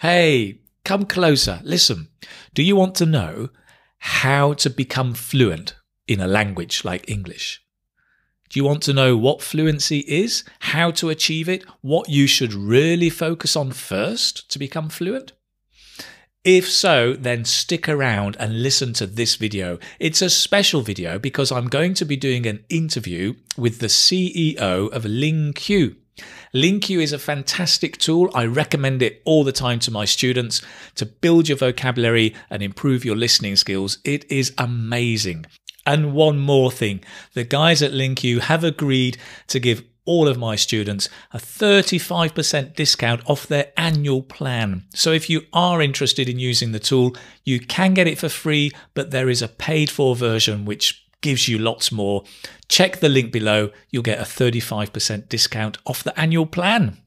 Hey, come closer. Listen. Do you want to know how to become fluent in a language like English? Do you want to know what fluency is, how to achieve it, what you should really focus on first to become fluent? If so, then stick around and listen to this video. It's a special video because I'm going to be doing an interview with the CEO of LingQ. LingQ is a fantastic tool. I recommend it all the time to my students to build your vocabulary and improve your listening skills. It is amazing. And one more thing the guys at LingQ have agreed to give all of my students a 35% discount off their annual plan. So if you are interested in using the tool, you can get it for free, but there is a paid for version which gives you lots more. Check the link below, you'll get a 35% discount off the annual plan.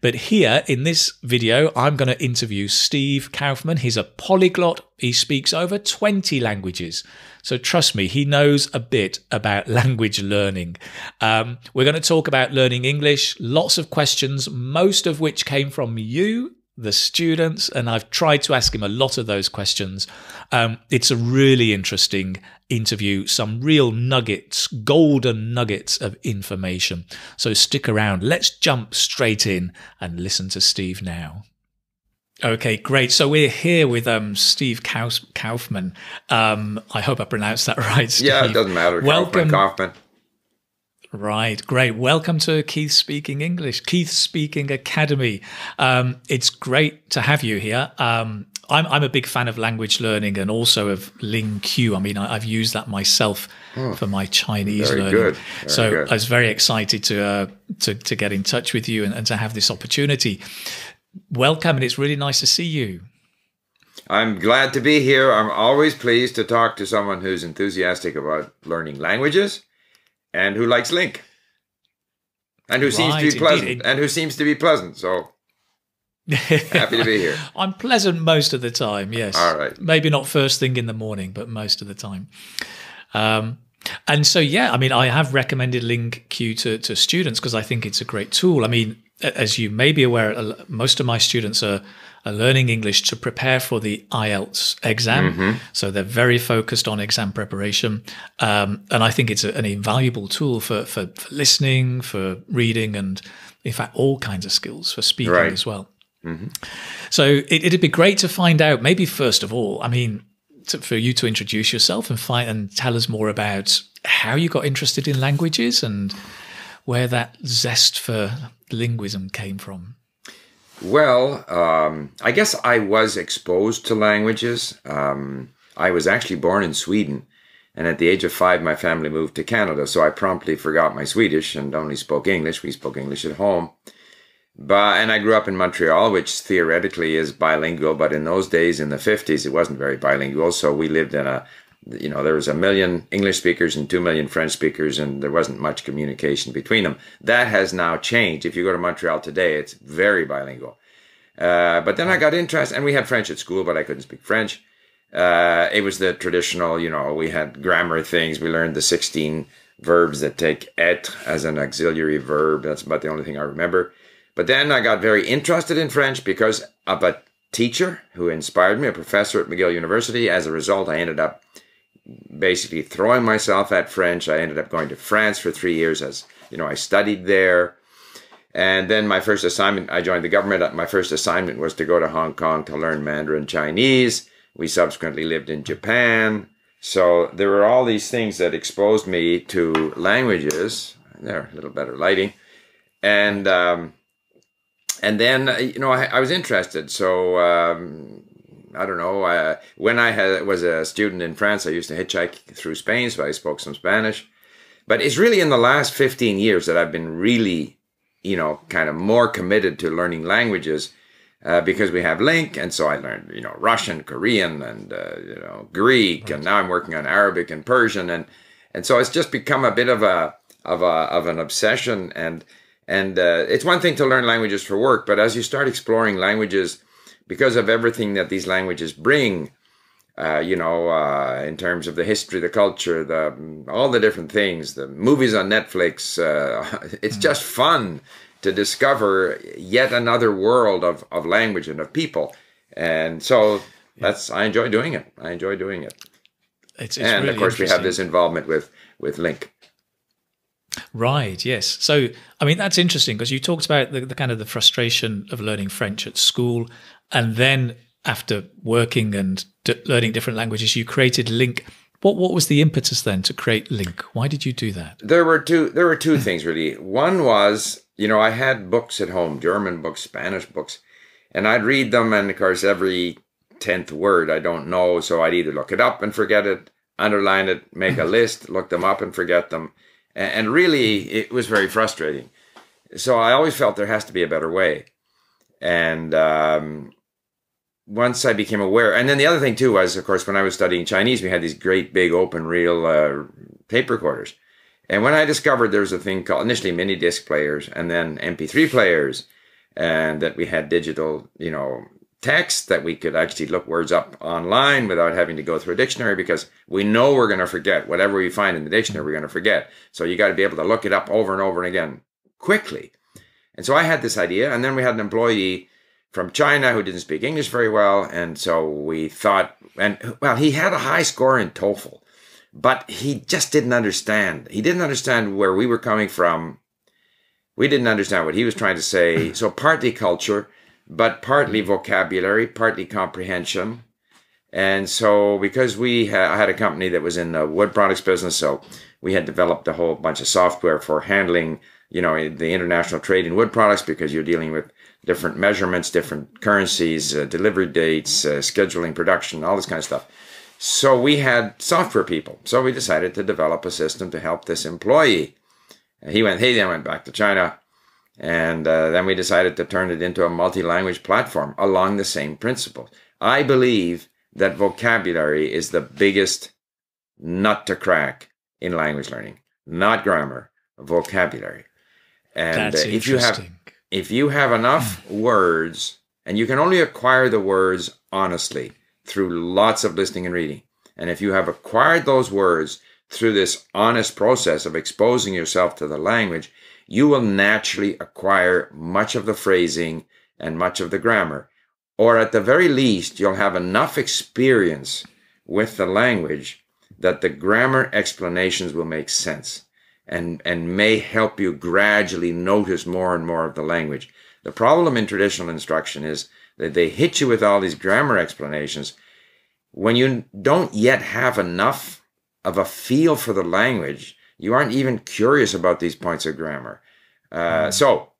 But here in this video, I'm going to interview Steve Kaufmann. He's a polyglot. He speaks over 20 languages. So trust me, he knows a bit about language learning. Um, we're going to talk about learning English, lots of questions, most of which came from you the students, and I've tried to ask him a lot of those questions. Um, it's a really interesting interview, some real nuggets, golden nuggets of information. So stick around. Let's jump straight in and listen to Steve now. Okay, great. So we're here with um, Steve Kauf- Kaufmann. Um, I hope I pronounced that right. Steve. Yeah, it doesn't matter. Welcome, Kaufman. Kaufmann. Right, great. Welcome to Keith Speaking English, Keith Speaking Academy. Um, it's great to have you here. Um, I'm, I'm a big fan of language learning and also of LingQ. I mean, I, have used that myself oh, for my Chinese very learning. Good. So good. I was very excited to, uh, to to get in touch with you and, and to have this opportunity. Welcome, and it's really nice to see you. I'm glad to be here. I'm always pleased to talk to someone who's enthusiastic about learning languages and who likes LingQ, And who right, seems to be pleasant. Indeed. And who seems to be pleasant. So happy to be here. I'm pleasant most of the time, yes. All right. Maybe not first thing in the morning, but most of the time. Um, and so, yeah, I mean, I have recommended LingQ to, to students because I think it's a great tool. I mean, as you may be aware, most of my students are are learning English to prepare for the IELTS exam. Mm-hmm. So they're very focused on exam preparation. Um, and I think it's a, an invaluable tool for, for, for, listening, for reading, and in fact, all kinds of skills for speaking right. as well. Mm-hmm. So it, would be great to find out, maybe first of all, I mean, to, for you to introduce yourself and find and tell us more about how you got interested in languages and where that zest for linguism came from. Well, um, I guess I was exposed to languages. Um, I was actually born in Sweden, and at the age of five, my family moved to Canada. So I promptly forgot my Swedish and only spoke English. We spoke English at home. But and I grew up in Montreal, which theoretically is bilingual, but in those days, in the fifties, it wasn't very bilingual. So we lived in a you know, there was a million English speakers and two million French speakers, and there wasn't much communication between them. That has now changed. If you go to Montreal today, it's very bilingual. Uh, but then I got interested, and we had French at school, but I couldn't speak French. Uh, it was the traditional, you know, we had grammar things. We learned the 16 verbs that take être as an auxiliary verb. That's about the only thing I remember. But then I got very interested in French because of a teacher who inspired me, a professor at McGill University. As a result, I ended up basically throwing myself at French. I ended up going to France for three years as, you know, I studied there. And then my first assignment, I joined the government. My first assignment was to go to Hong Kong to learn Mandarin Chinese. We subsequently lived in Japan. So there were all these things that exposed me to languages. There, a little better lighting. And, um, and then, you know, I, I was interested. So, um, I don't know. Uh, when I had, was a student in France, I used to hitchhike through Spain, so I spoke some Spanish. But it's really in the last 15 years that I've been really, you know, kind of more committed to learning languages uh, because we have LingQ. And so I learned, you know, Russian, Korean, and, uh, you know, Greek. Right. And now I'm working on Arabic and Persian. And, and so it's just become a bit of a, of a, of an obsession. And, and uh, it's one thing to learn languages for work, but as you start exploring languages, because of everything that these languages bring, uh, you know, uh, in terms of the history, the culture, the all the different things, the movies on Netflix. Uh, it's mm. just fun, to discover yet another world of, of language and of people. And so that's I enjoy doing it. I enjoy doing it. It's, it's and really of course, we have this involvement with with LingQ. Right. Yes. So, I mean, that's interesting because you talked about the, the kind of the frustration of learning French at school, and then after working and d- learning different languages, you created LingQ. What what was the impetus then to create LingQ? Why did you do that? There were two. There were two things really. One was, you know, I had books at home, German books, Spanish books, and I'd read them, and of course, every tenth word I don't know, so I'd either look it up and forget it, underline it, make a list, look them up and forget them, and, and really, it was very frustrating. So I always felt there has to be a better way, and um, once I became aware, and then the other thing too was, of course, when I was studying Chinese, we had these great big open reel uh, tape recorders. And when I discovered there was a thing called initially mini disc players and then MP3 players, and that we had digital, you know, text that we could actually look words up online without having to go through a dictionary because we know we're going to forget whatever we find in the dictionary, we're going to forget. So you got to be able to look it up over and over and again quickly. And so I had this idea, and then we had an employee from China who didn't speak English very well, and so we thought, and well, he had a high score in TOEFL, but he just didn't understand. He didn't understand where we were coming from. We didn't understand what he was trying to say. So partly culture, but partly vocabulary, partly comprehension. And so because we ha- had a company that was in the wood products business, so we had developed a whole bunch of software for handling, you know, the international trade in wood products because you're dealing with different measurements, different currencies, uh, delivery dates, uh, scheduling production, all this kind of stuff. So we had software people. So we decided to develop a system to help this employee. And he went, he then went back to China. And uh, then we decided to turn it into a multi language platform along the same principles. I believe that vocabulary is the biggest nut to crack in language learning, not grammar, vocabulary. And uh, if you have. If you have enough words, and you can only acquire the words honestly through lots of listening and reading, and if you have acquired those words through this honest process of exposing yourself to the language, you will naturally acquire much of the phrasing and much of the grammar. Or at the very least, you'll have enough experience with the language that the grammar explanations will make sense and, and may help you gradually notice more and more of the language. The problem in traditional instruction is that they hit you with all these grammar explanations when you don't yet have enough of a feel for the language. You aren't even curious about these points of grammar. Uh, so,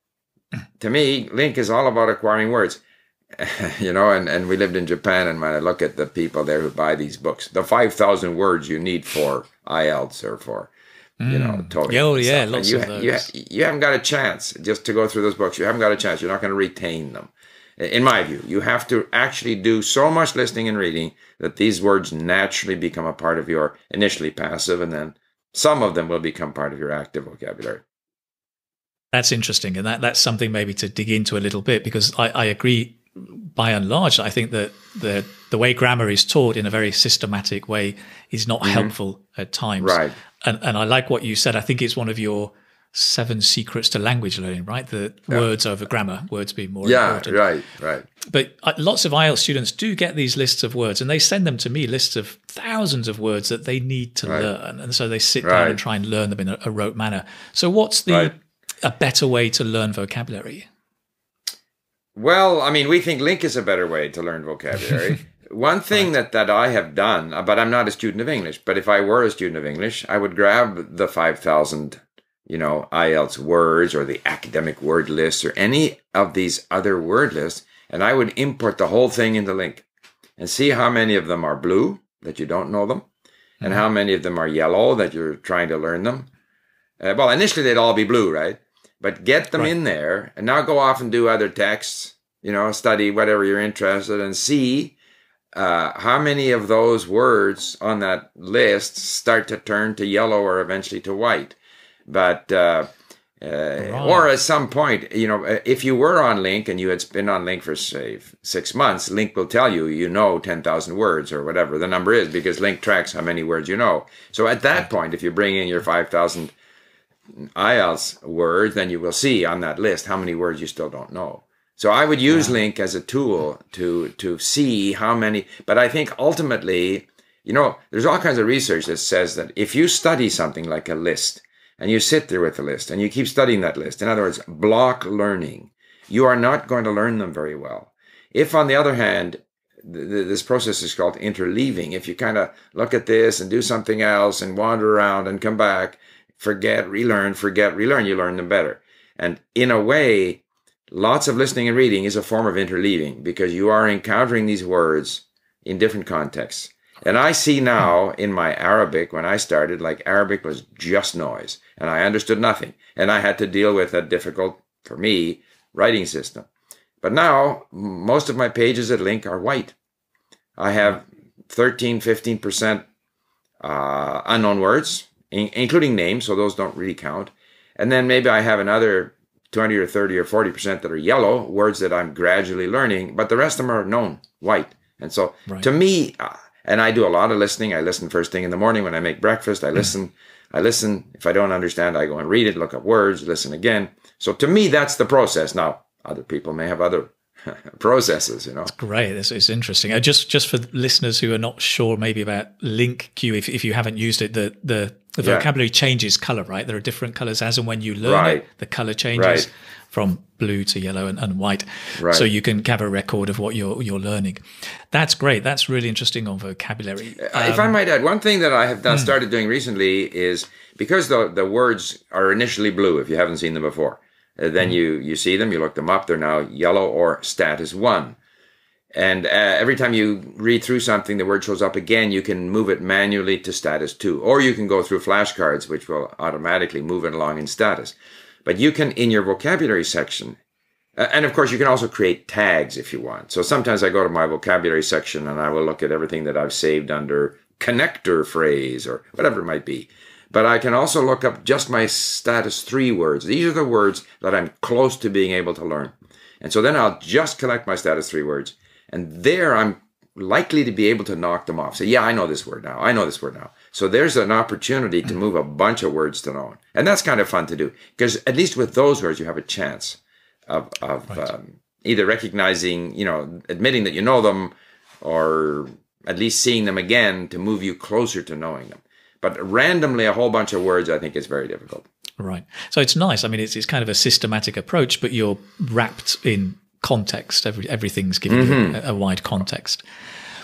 to me, LingQ is all about acquiring words. you know, and, and we lived in Japan, and when I look at the people there who buy these books, the 5,000 words you need for IELTS or for you know, mm. TOEIC. Yeah, oh, yeah, stuff. lots and of you, those. You, you haven't got a chance just to go through those books. You haven't got a chance. You're not going to retain them. In my view, you have to actually do so much listening and reading that these words naturally become a part of your initially passive, and then some of them will become part of your active vocabulary. That's interesting, and that that's something maybe to dig into a little bit because I, I agree. By and large, I think that the the way grammar is taught in a very systematic way is not helpful at times. Right. And and I like what you said. I think it's one of your seven secrets to language learning, right? The words over grammar, words being more Yeah, important. right, right. But uh, lots of IELTS students do get these lists of words, and they send them to me lists of thousands of words that they need to Right. learn, and so they sit down and try and learn them in a, a rote manner. So, what's the Right. a better way to learn vocabulary? Well, I mean, we think LingQ is a better way to learn vocabulary. One thing that, that I have done, uh, but I'm not a student of English, but if I were a student of English, I would grab the 5,000, you know, IELTS words or the academic word lists or any of these other word lists, and I would import the whole thing into LingQ and see how many of them are blue, that you don't know them, and how many of them are yellow, that you're trying to learn them. Uh, well, initially they'd all be blue, right? But get them Right. in there and now go off and do other texts, you know, study whatever you're interested in, and see uh, how many of those words on that list start to turn to yellow or eventually to white. But, uh, uh, or at some point, you know, uh, if you were on LingQ and you had been on LingQ for say six months, LingQ will tell you you know ten thousand words or whatever the number is because LingQ tracks how many words you know. So at that point, if you bring in your five thousand IELTS words, then you will see on that list how many words you still don't know. So I would use LingQ as a tool to to see how many. But I think ultimately, you know, there's all kinds of research that says that if you study something like a list and you sit there with the list and you keep studying that list, in other words, block learning, you are not going to learn them very well. If, on the other hand, this process is called interleaving. If you kind of look at this and do something else and wander around and come back, forget, relearn, forget, relearn, you learn them better. And in a way, lots of listening and reading is a form of interleaving because you are encountering these words in different contexts. And I see now in my Arabic, when I started, like Arabic was just noise and I understood nothing. And I had to deal with a difficult, for me, writing system. But now most of my pages at LingQ are white. I have 13, 15% uh, unknown words, in- including names, so those don't really count. And then maybe I have another 20 or 30 or 40% that are yellow, words that I'm gradually learning, but the rest of them are known, white. And so right. to me, uh, and I do a lot of listening. I listen first thing in the morning when I make breakfast. I listen. I listen. If I don't understand, I go and read it, look up words, listen again. So to me, that's the process. Now, other people may have other processes you know it's great it's, it's interesting uh, just just for listeners who are not sure maybe about LingQ if, if you haven't used it the the, the yeah. vocabulary changes color right there are different colors as and when you learn right. it the color changes right. from blue to yellow and, and white right. so you can have a record of what you're you're learning that's great that's really interesting on vocabulary um, if i um, might add one thing that i have done, hmm. started doing recently is because the the words are initially blue if you haven't seen them before then mm-hmm. you you see them, you look them up. They're now yellow or status one. And uh, every time you read through something, the word shows up again. You can move it manually to status two, or you can go through flashcards, which will automatically move it along in status. But you can, in your vocabulary section, uh, and of course, you can also create tags if you want. So sometimes I go to my vocabulary section and I will look at everything that I've saved under connector phrase or whatever it might be. But I can also look up just my status three words. These are the words that I'm close to being able to learn. And so then I'll just collect my status three words. And there I'm likely to be able to knock them off. Say, yeah, I know this word now. I know this word now. So there's an opportunity to move a bunch of words to known. And that's kind of fun to do because at least with those words, you have a chance of, of right. um, either recognizing, you know, admitting that you know them or at least seeing them again to move you closer to knowing them. But randomly, a whole bunch of words, I think, is very difficult. Right. So it's nice. I mean, it's, it's kind of a systematic approach, but you're wrapped in context. Every, everything's given mm-hmm. a, a, wide context.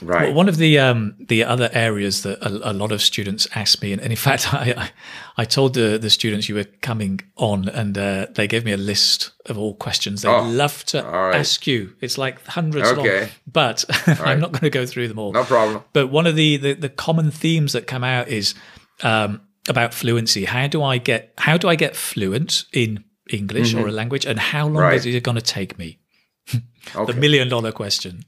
Right. One of the um, the other areas that a, a, lot of students ask me, and, and in fact, I I told the the students you were coming on, and uh, they gave me a list of all questions they'd oh, love to right. ask you. It's like hundreds okay. long, but I'm not going to go through them all. No problem. But one of the the, the common themes that come out is um, about fluency. How do I get how do I get fluent in English mm-hmm. or a language, and how long right. is it going to take me? okay. The million dollar question.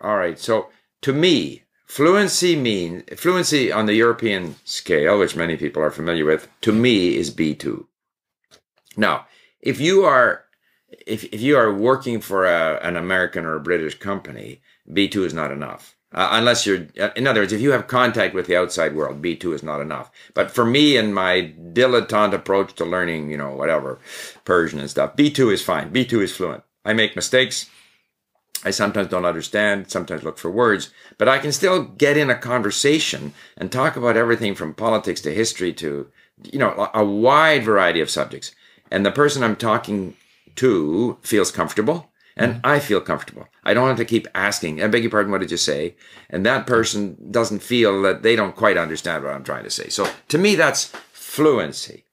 All right. So to me, fluency means fluency on the European scale, which many people are familiar with, to me is B2. Now, if you are if, if you are working for a, an American or a British company, B2 is not enough. Uh, unless you're, in other words, if you have contact with the outside world, B2 is not enough. But for me and my dilettante approach to learning, you know, whatever, Persian and stuff, B2 is fine. B2 is fluent. I make mistakes. I sometimes don't understand, sometimes look for words, but I can still get in a conversation and talk about everything from politics to history to, you know, a wide variety of subjects. And the person I'm talking to feels comfortable and mm-hmm. I feel comfortable. I don't have to keep asking, I beg your pardon, what did you say? And that person doesn't feel that they don't quite understand what I'm trying to say. So to me, that's fluency.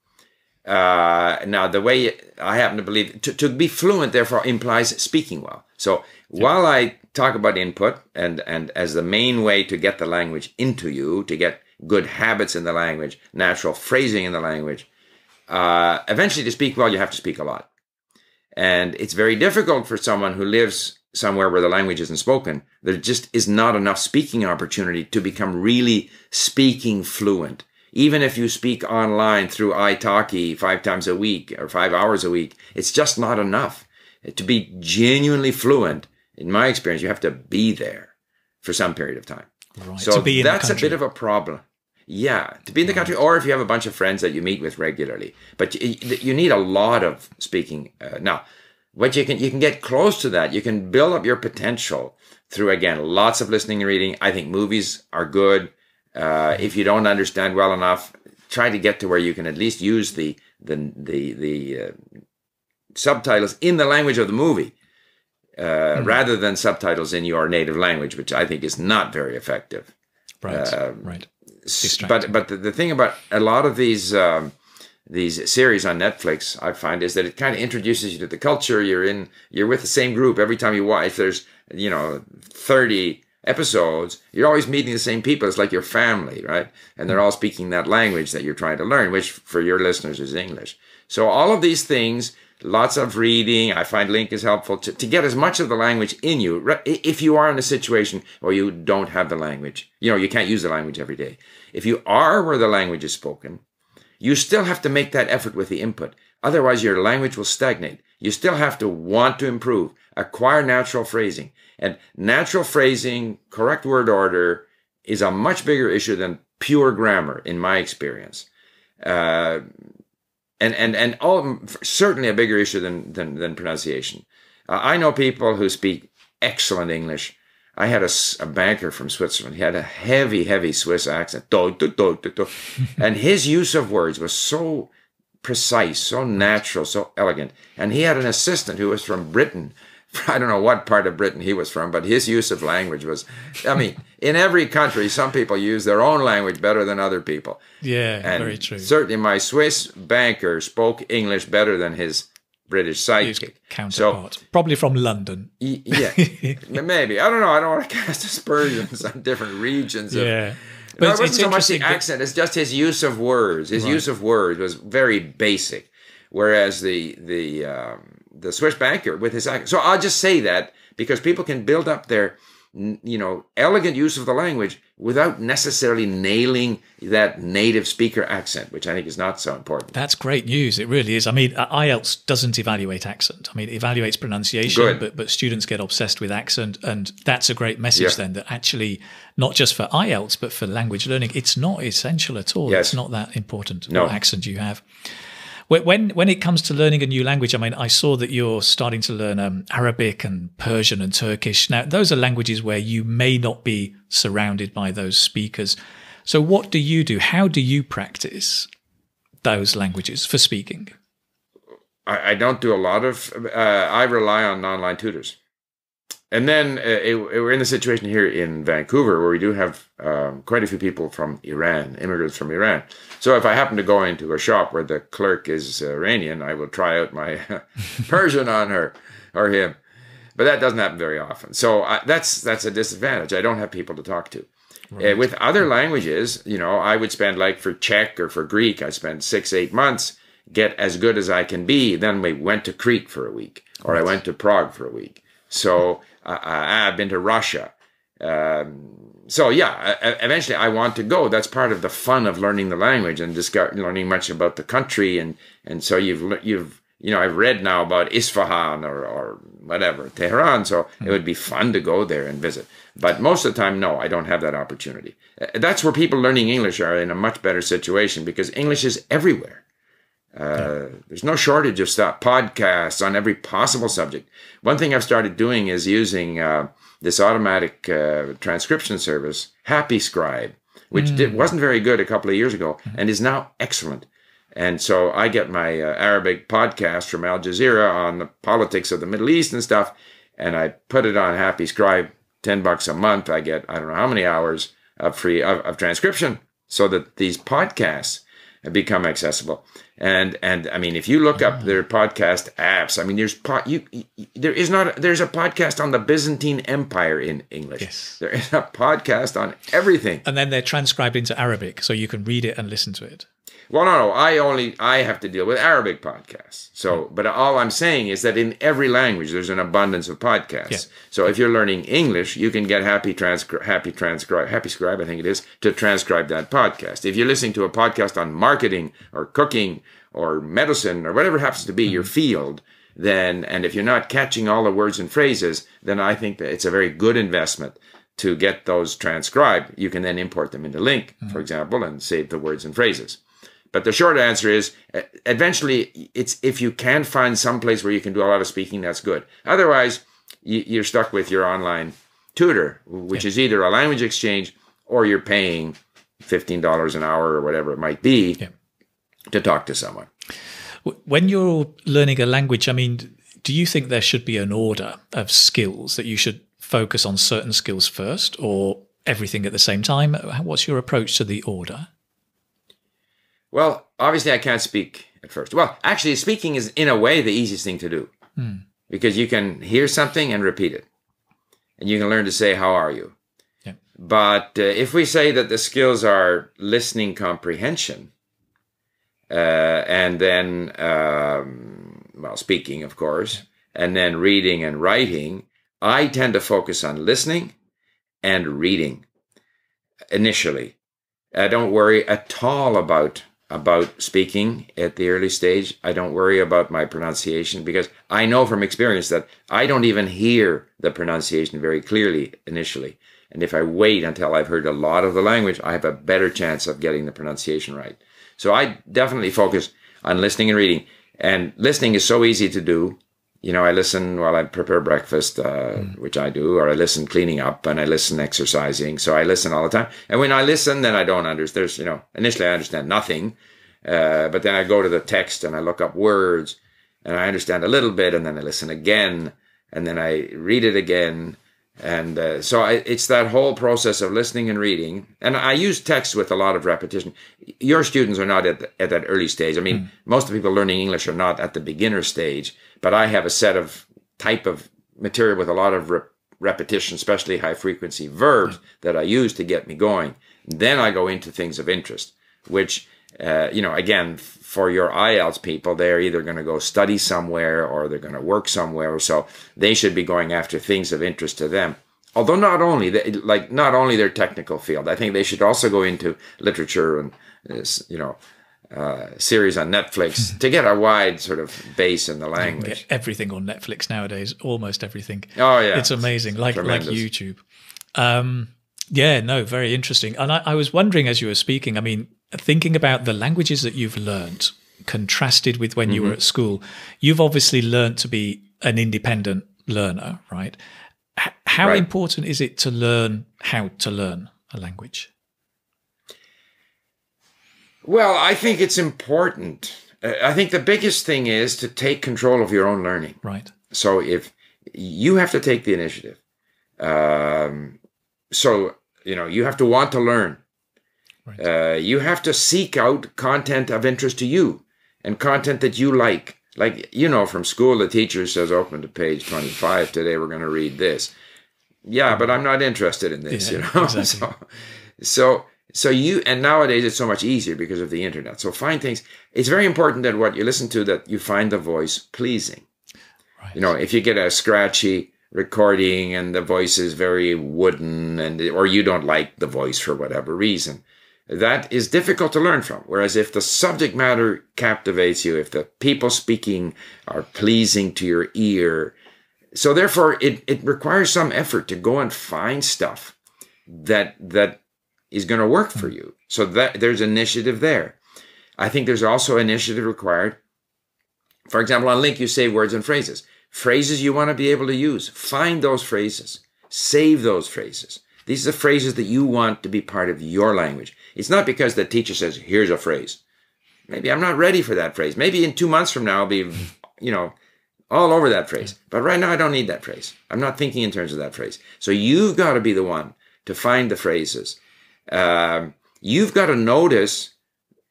Uh, now, the way I happen to believe to, to be fluent, therefore, implies speaking well. So while I talk about input and, and as the main way to get the language into you, to get good habits in the language, natural phrasing in the language, uh, eventually to speak well, you have to speak a lot. And it's very difficult for someone who lives somewhere where the language isn't spoken. There just is not enough speaking opportunity to become really speaking fluent. Even if you speak online through italki five times a week or five hours a week, it's just not enough. To be genuinely fluent, in my experience, you have to be there for some period of time. Right. So that's a bit of a problem. Yeah, to be in the country, or if you have a bunch of friends that you meet with regularly. But you, you need a lot of speaking. Uh, now, what you can you can get close to that. You can build up your potential through again lots of listening and reading. I think movies are good. Uh, if you don't understand well enough, try to get to where you can at least use the the the the uh, subtitles in the language of the movie. Uh, mm. rather than subtitles in your native language, which I think is not very effective. Right. Um, right. But but the, the, thing about a lot of these um, these series on Netflix, I find, is that it kind of introduces you to the culture. You're in. You're with the same group every time you watch. There's you know thirty episodes. You're always meeting the same people. It's like your family, right? And they're all speaking that language that you're trying to learn, which for your listeners is English. So all of these things lots of reading. I find LingQ is helpful to, to get as much of the language in you. If you are in a situation where you don't have the language, you know, you can't use the language every day. If you are where the language is spoken, you still have to make that effort with the input. Otherwise, your language will stagnate. You still have to want to improve, acquire natural phrasing. And natural phrasing, correct word order is a much bigger issue than pure grammar, in my experience. Uh, and and and all certainly a bigger issue than than, than pronunciation. Uh, I know people who speak excellent English. I had a, a, banker from Switzerland. He had a heavy, heavy Swiss accent, and his use of words was so precise, so natural, so elegant. And he had an assistant who was from Britain, I don't know what part of Britain he was from, but his use of language was, I mean, in every country, some people use their own language better than other people. Yeah, and very true. Certainly, my Swiss banker spoke English better than his British sidekick. Counterpart. So, Probably from London. yeah, maybe. I don't know. I don't want to cast aspersions on different regions. Of, yeah. But no, it wasn't so much the accent, it's just his use of words. His right. use of words was very basic. Whereas the, the, um, the Swiss banker with his accent. So I'll just say that because people can build up their you know elegant use of the language without necessarily nailing that native speaker accent which i think is not so important that's great news it really is i mean ielts doesn't evaluate accent i mean it evaluates pronunciation but but students get obsessed with accent and that's a great message yeah. then that actually not just for ielts but for language learning it's not essential at all yes. it's not that important no. what accent you have when when it comes to learning a new language, I mean, I saw that you're starting to learn um, Arabic and Persian and Turkish. Now, those are languages where you may not be surrounded by those speakers. So, what do you do? How do you practice those languages for speaking? I, I don't do a lot of. Uh, I rely on online tutors. And then uh, it, it, we're in the situation here in Vancouver where we do have um, quite a few people from Iran, immigrants from Iran. So if I happen to go into a shop where the clerk is Iranian, I will try out my Persian on her or him. But that doesn't happen very often. So I, that's that's a disadvantage. I don't have people to talk to. Right. Uh, with other languages, you know, I would spend like for Czech or for Greek, I spend six, eight months, get as good as I can be. Then we went to Crete for a week, or right. I went to Prague for a week. So uh, I've been to Russia. Um, so yeah, eventually I want to go. That's part of the fun of learning the language and discover, learning much about the country. And, and so you've, you've, you know, I've read now about Isfahan or, or whatever, Tehran. So it would be fun to go there and visit. But most of the time, no, I don't have that opportunity. That's where people learning English are in a much better situation because English is everywhere. Uh, There's no shortage of stuff, podcasts on every possible subject. One thing I've started doing is using uh, this automatic uh, transcription service, Happy Scribe, which mm. did, wasn't very good a couple of years ago mm. and is now excellent. And so I get my uh, Arabic podcast from Al Jazeera on the politics of the Middle East and stuff, and I put it on Happy Scribe, ten bucks a month. I get I don't know how many hours of free of, of transcription, so that these podcasts become accessible. And and I mean, if you look up their ah. podcast apps, I mean, there's pot you, you, there is not there's a podcast on the Byzantine Empire in English. Yes. There is a podcast on everything. And then they're transcribed into Arabic, so you can read it and listen to it. Well, no, no. I only I have to deal with Arabic podcasts. So, but all I'm saying is that in every language there's an abundance of podcasts. Yeah. So if you're learning English, you can get Happy Transcribe, Happy Transcribe, Happy Scribe, I think it is, to transcribe that podcast. If you're listening to a podcast on marketing or cooking or medicine or whatever happens to be mm-hmm. your field, then and if you're not catching all the words and phrases, then I think that it's a very good investment to get those transcribed, you can then import them into LingQ, for example, and save the words and phrases. But the short answer is eventually it's if you can find some place where you can do a lot of speaking, that's good. Otherwise, you, you're stuck with your online tutor, which is either a language exchange or you're paying $15 an hour or whatever it might be Yeah. to talk to someone. When you're learning a language, I mean, do you think there should be an order of skills that you should focus on certain skills first or everything at the same time? What's your approach to the order? Well, obviously, I can't speak at first. Well, actually, speaking is in a way the easiest thing to do because you can hear something and repeat it, and you can learn to say "How are you." Yeah. But uh, if we say that the skills are listening comprehension, uh, and then um, well, speaking, of course, and then reading and writing, I tend to focus on listening and reading initially. I don't worry at all about about speaking at the early stage. I don't worry about my pronunciation because I know from experience that I don't even hear the pronunciation very clearly initially. And if I wait until I've heard a lot of the language, I have a better chance of getting the pronunciation right. So I definitely focus on listening and reading. And listening is so easy to do. You know, I listen while I prepare breakfast, uh, which I do, or I listen cleaning up, and I listen exercising. So I listen all the time. And when I listen, then I don't understand. There's, you know, initially I understand nothing, uh, but then I go to the text and I look up words, and I understand a little bit, and then I listen again, and then I read it again, and uh, so I, it's that whole process of listening and reading. And I use text with a lot of repetition. Your students are not at, the, at that early stage. I mean, most of the people learning English are not at the beginner stage, but I have a set of type of material with a lot of re- repetition, especially high frequency verbs that I use to get me going. Then I go into things of interest, which, uh, you know, again, for your IELTS people, they're either going to go study somewhere or they're going to work somewhere. So they should be going after things of interest to them. Although not only they, like not only their technical field, I think they should also go into literature and uh, you know uh, series on Netflix to get a wide sort of base in the language. everything on Netflix nowadays, almost everything. Oh yeah, it's amazing, like like tremendous. YouTube. Um, yeah, no, very interesting. And I, I was wondering as you were speaking, I mean, thinking about the languages that you've learned contrasted with when you Mm-hmm. were at school, you've obviously learned to be an independent learner, right? H- how Right. important is it to learn how to learn a language? Well, I think it's important. Uh, I think the biggest thing is to take control of your own learning. Right. So if you have to take the initiative, um, so you know you have to want to learn. Right. Uh, you have to seek out content of interest to you and content that you like. Like you know, from school, the teacher says, "Open to page twenty-five. Today, we're going to read this." Yeah, but I'm not interested in this. Yeah, you know, exactly. so so so you and nowadays it's so much easier because of the internet. So find things. It's very important that what you listen to that you find the voice pleasing. Right. You know, if you get a scratchy recording and the voice is very wooden and or you don't like the voice for whatever reason, that is difficult to learn from. Whereas if the subject matter captivates you, if the people speaking are pleasing to your ear, so therefore it, it requires some effort to go and find stuff that that is going to work for you. So that there's initiative there. I think there's also initiative required. For example, on LingQ you say words and phrases. Phrases you want to be able to use. Find those phrases. Save those phrases. These are the phrases that you want to be part of your language. It's not because the teacher says, here's a phrase. Maybe I'm not ready for that phrase. Maybe in two months from now, I'll be, you know, all over that phrase. But right now, I don't need that phrase. I'm not thinking in terms of that phrase. So you've got to be the one to find the phrases. Um, you've got to notice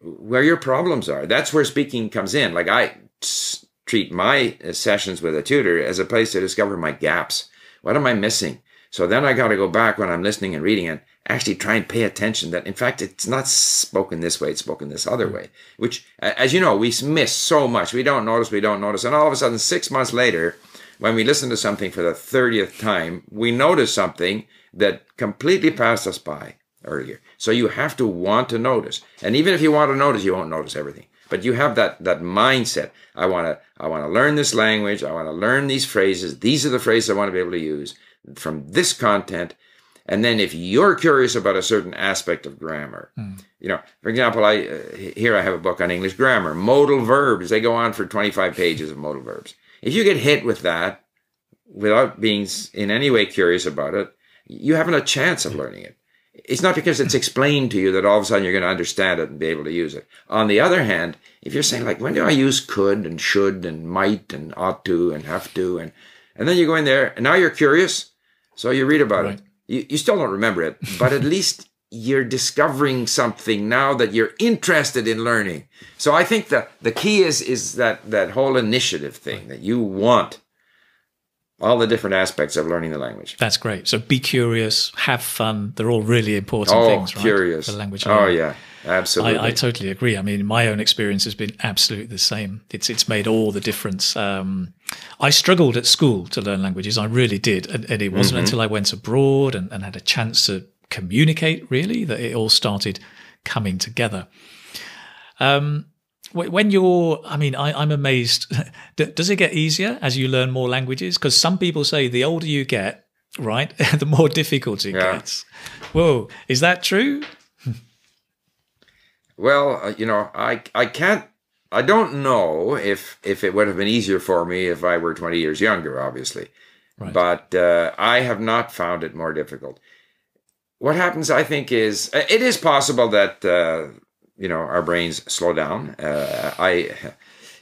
where your problems are. That's where speaking comes in. Like I treat my uh, sessions with a tutor as a place to discover my gaps. What am I missing? So then I got to go back when I'm listening and reading and actually try and pay attention that in fact it's not spoken this way, it's spoken this other way. Which, as you know, we miss so much. We don't notice, we don't notice. And all of a sudden, six months later, when we listen to something for the 30th time, we notice something that completely passed us by earlier. So you have to want to notice. And even if you want to notice, you won't notice everything. But you have that that mindset. I want to I want to learn this language. I want to learn these phrases. These are the phrases I want to be able to use from this content. And then if you're curious about a certain aspect of grammar, Mm. you know, for example, I uh, here I have a book on English grammar, modal verbs. They go on for 25 pages of modal verbs. If you get hit with that without being in any way curious about it, you haven't a chance of learning it. It's not because it's explained to you that all of a sudden you're going to understand it and be able to use it. On the other hand, if you're saying like, when do I use could and should and might and ought to and have to and and then you go in there and now you're curious, so you read about Right. it. You, you still don't remember it, but at least you're discovering something now that you're interested in learning. So I think the the key is is that that whole initiative thing that you want all the different aspects of learning the language. That's great. So be curious, have fun. They're all really important Oh, things, right? curious. For language Oh learning. yeah, absolutely. I, I totally agree. I mean, my own experience has been absolutely the same. It's it's made all the difference. Um, I struggled at school to learn languages. I really did, and, and it wasn't Mm-hmm. until I went abroad and, and had a chance to communicate really that it all started coming together. Um, when you're, I mean, I, I'm amazed. Does it get easier as you learn more languages? Because some people say the older you get, right, the more difficult it Yeah. gets. Whoa, is that true? Well, uh, you know, I I can't. I don't know if if it would have been easier for me if I were 20 years younger, obviously. Right. But uh, I have not found it more difficult. What happens, I think, is uh, it is possible that uh, you know our brains slow down. Uh, I.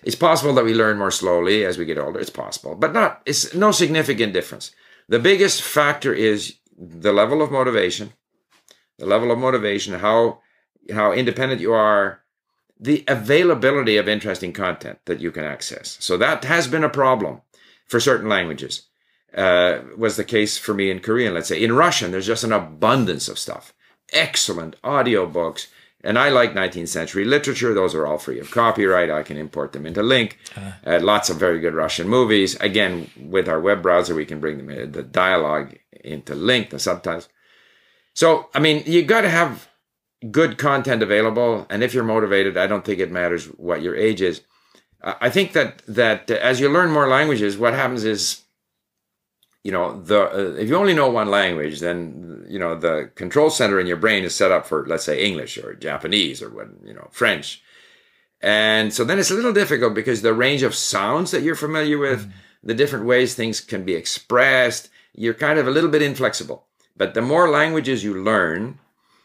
It's possible that we learn more slowly as we get older. It's possible, but not. It's no significant difference. The biggest factor is the level of motivation. The level of motivation, how how independent you are, the availability of interesting content that you can access. So that has been a problem for certain languages. Uh, was the case for me in Korean, let's say. In Russian, there's just an abundance of stuff. Excellent audiobooks. And I like 19th century literature. Those are all free of copyright. I can import them into LingQ. Uh, lots of very good Russian movies. Again, with our web browser, we can bring them in, the dialogue into LingQ, the subtitles. So, I mean, you got to have good content available and if you're motivated i don't think it matters what your age is i think that that uh, as you learn more languages what happens is you know the uh, if you only know one language then you know the control center in your brain is set up for let's say english or japanese or what you know french and so then it's a little difficult because the range of sounds that you're familiar with the different ways things can be expressed you're kind of a little bit inflexible but the more languages you learn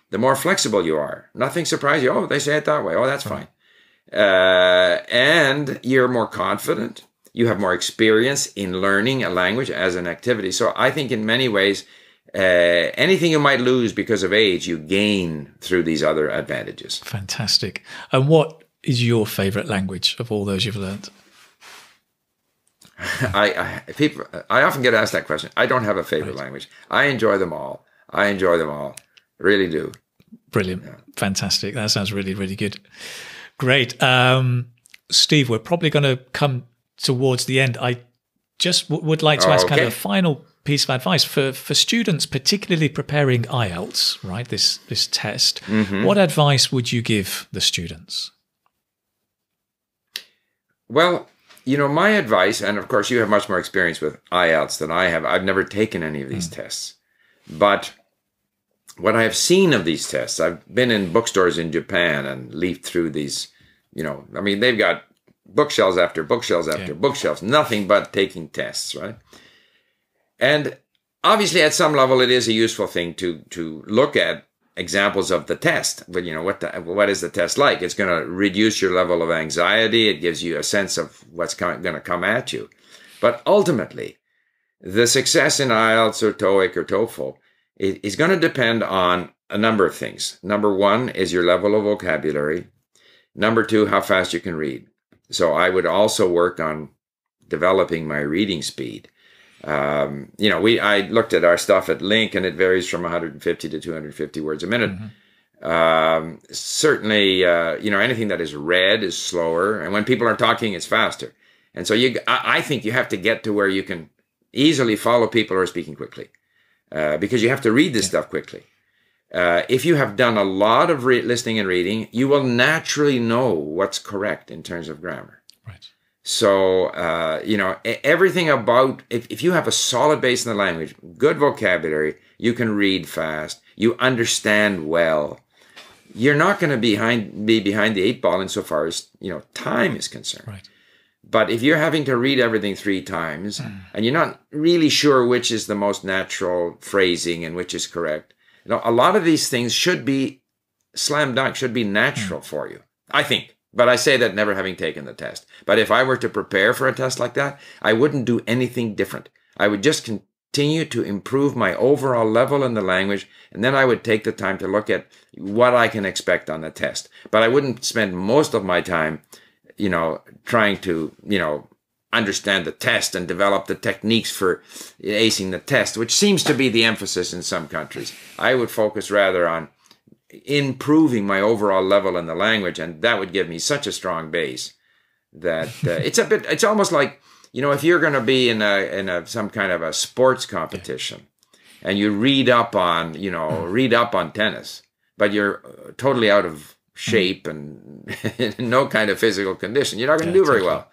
the more flexible you are. Nothing surprises you. Oh, they say it that way. Oh, that's fine. Uh, and you're more confident. You have more experience in learning a language as an activity. So I think in many ways, uh, anything you might lose because of age, you gain through these other advantages. Fantastic. And what is your favorite language of all those you've learned? I, I people I often get asked that question. I don't have a favorite language. I enjoy them all. I enjoy them all. Really do. Brilliant. Fantastic. That sounds really, really good. Great. Um, Steve, we're probably going to come towards the end. I just w- would like to ask kind of a final piece of advice for, for students, particularly preparing IELTS, right? This this test. Mm-hmm. What advice would you give the students? Well, you know, my advice, and of course, you have much more experience with IELTS than I have. I've never taken any of these mm. tests. But what I have seen of these tests, I've been in bookstores in Japan and leafed through these, you know, I mean, they've got bookshelves after bookshelves after Yeah. bookshelves, nothing but taking tests, right? And obviously, at some level, it is a useful thing to to look at examples of the test. But you know what the, what is the test like? It's going to reduce your level of anxiety. It gives you a sense of what's going to come at you. But ultimately, the success in IELTS or TOEIC or TOEFL is going to depend on a number of things. Number one is your level of vocabulary. Number two, how fast you can read. So I would also work on developing my reading speed. Um, you know, we I looked at our stuff at LingQ, and it varies from 150 to 250 words a minute. Um, certainly, uh, you know, anything that is read is slower, and when people are talking, it's faster. And so you, I, I think you have to get to where you can easily follow people who are speaking quickly, uh, because you have to read this stuff quickly. Uh, if you have done a lot of re- listening and reading, you will naturally know what's correct in terms of grammar. Right. So, uh, you know, everything about, if, if you have a solid base in the language, good vocabulary, you can read fast, you understand well, you're not going to behind, be behind the eight ball insofar as, you know, time is concerned. Right. But if you're having to read everything three times and you're not really sure which is the most natural phrasing and which is correct, you know, a lot of these things should be slam dunk, should be natural hmm. for you. I think. But I say that never having taken the test. But if I were to prepare for a test like that, I wouldn't do anything different. I would just continue to improve my overall level in the language, and then I would take the time to look at what I can expect on the test. But I wouldn't spend most of my time, you know, trying to, you know, understand the test and develop the techniques for acing the test, which seems to be the emphasis in some countries. I would focus rather on improving my overall level in the language, and that would give me such a strong base that uh, it's a bit. It's almost like you know, if you're going to be in a in a some kind of a sports competition, and you read up on you know read up on tennis, but you're uh, totally out of shape and in no kind of physical condition, you're not going to Yeah, do very well.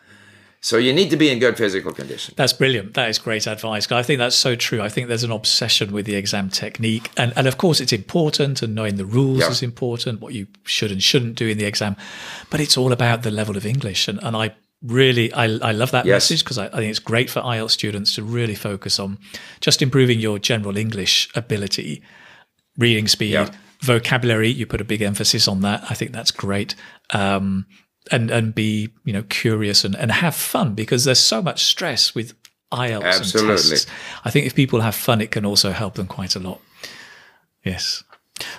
So you need to be in good physical condition. That's brilliant. That is great advice. I think that's so true. I think there's an obsession with the exam technique. And, and of course, it's important and knowing the rules Yeah. is important, what you should and shouldn't do in the exam. But it's all about the level of English. And, and I really, I, I love that Yes. message because I, I think it's great for IELTS students to really focus on just improving your general English ability, reading speed, Yeah. vocabulary. You put a big emphasis on that. I think that's great. Um, and and be you know curious and, and have fun because there's so much stress with IELTS Absolutely. and tests. I think if people have fun, it can also help them quite a lot. Yes,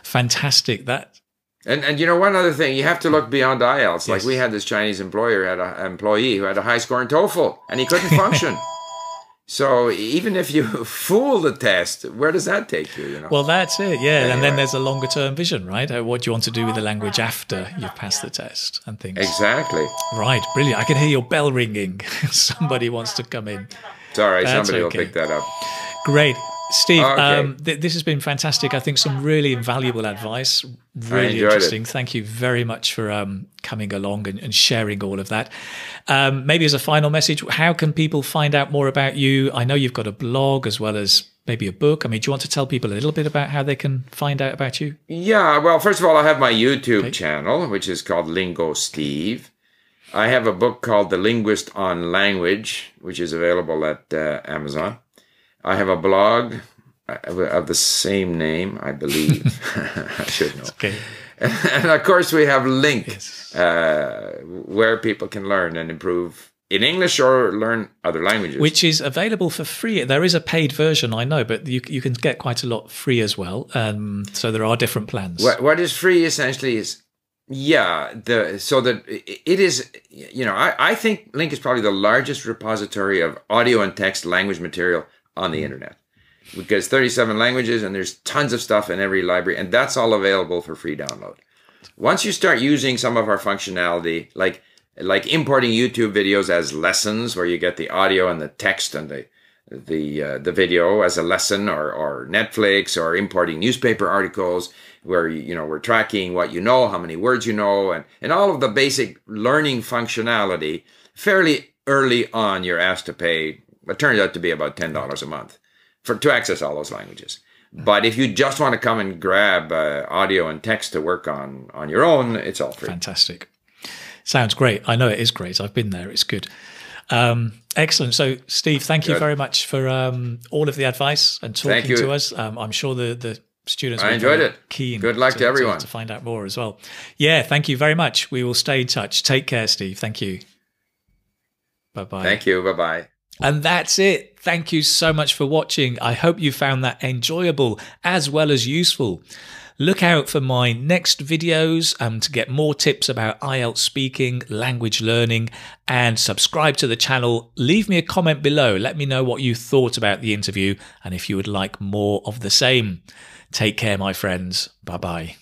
fantastic. That And and you know one other thing, you have to look beyond IELTS. Like we had this Chinese employer had an employee who had a high score in TOEFL and he couldn't function. so even if you fool the test, where does that take you? You know. well, that's it. Yeah, and then there's a longer term vision, right? Uh, What do you want to do with the language after you've passed the test and things. exactly. Right, brilliant. I can hear your bell ringing. Somebody wants to come in. Sorry. That's Somebody okay. will pick that up. Great. Steve, Okay. um, th- this has been fantastic. I think some really invaluable advice, really enjoyed it. interesting. Thank you very much for um, coming along and, and sharing all of that. Um, maybe as a final message, how can people find out more about you? I know you've got a blog as well as maybe a book. I mean, do you want to tell people a little bit about how they can find out about you? Yeah, well, first of all, I have my YouTube Okay. channel, which is called Lingo Steve. I have a book called The Linguist on Language, which is available at uh, Amazon. I have a blog uh, of the same name, I believe. I should know. Okay. and of course, we have LingQ, Yes. uh, where people can learn and improve in English or learn other languages. Which is available for free. There is a paid version, I know, but you, you can get quite a lot free as well. Um, so there are different plans. What, what is free essentially is, yeah, the so that it is, you know, I, I think LingQ is probably the largest repository of audio and text language material on the internet because 37 languages and there's tons of stuff in every library and that's all available for free download. Once you start using some of our functionality, like like importing YouTube videos as lessons, where you get the audio and the text and the the uh, the video as a lesson, or or Netflix, or importing newspaper articles, where you know we're tracking what you know, how many words you know, and and all of the basic learning functionality. Fairly early on, you're asked to pay. It turns out to be about ten dollars a month for to access all those languages. But if you just want to come and grab uh, audio and text to work on on your own, it's all free. Fantastic. Sounds great. I know it is great. I've been there. It's good. Um, excellent. So, Steve, thank you Good. very much for um, all of the advice and talking to us. Um, I'm sure the the students I enjoyed it. Keen. Good luck to everyone. to find out more as well. Yeah. Thank you very much. We will stay in touch. Take care, Steve. Thank you. Bye bye. Thank you. Bye bye. And that's it. Thank you so much for watching. I hope you found that enjoyable as well as useful. Look out for my next videos um, to get more tips about IELTS speaking, language learning, and subscribe to the channel. Leave me a comment below. Let me know what you thought about the interview and if you would like more of the same. Take care, my friends. Bye bye.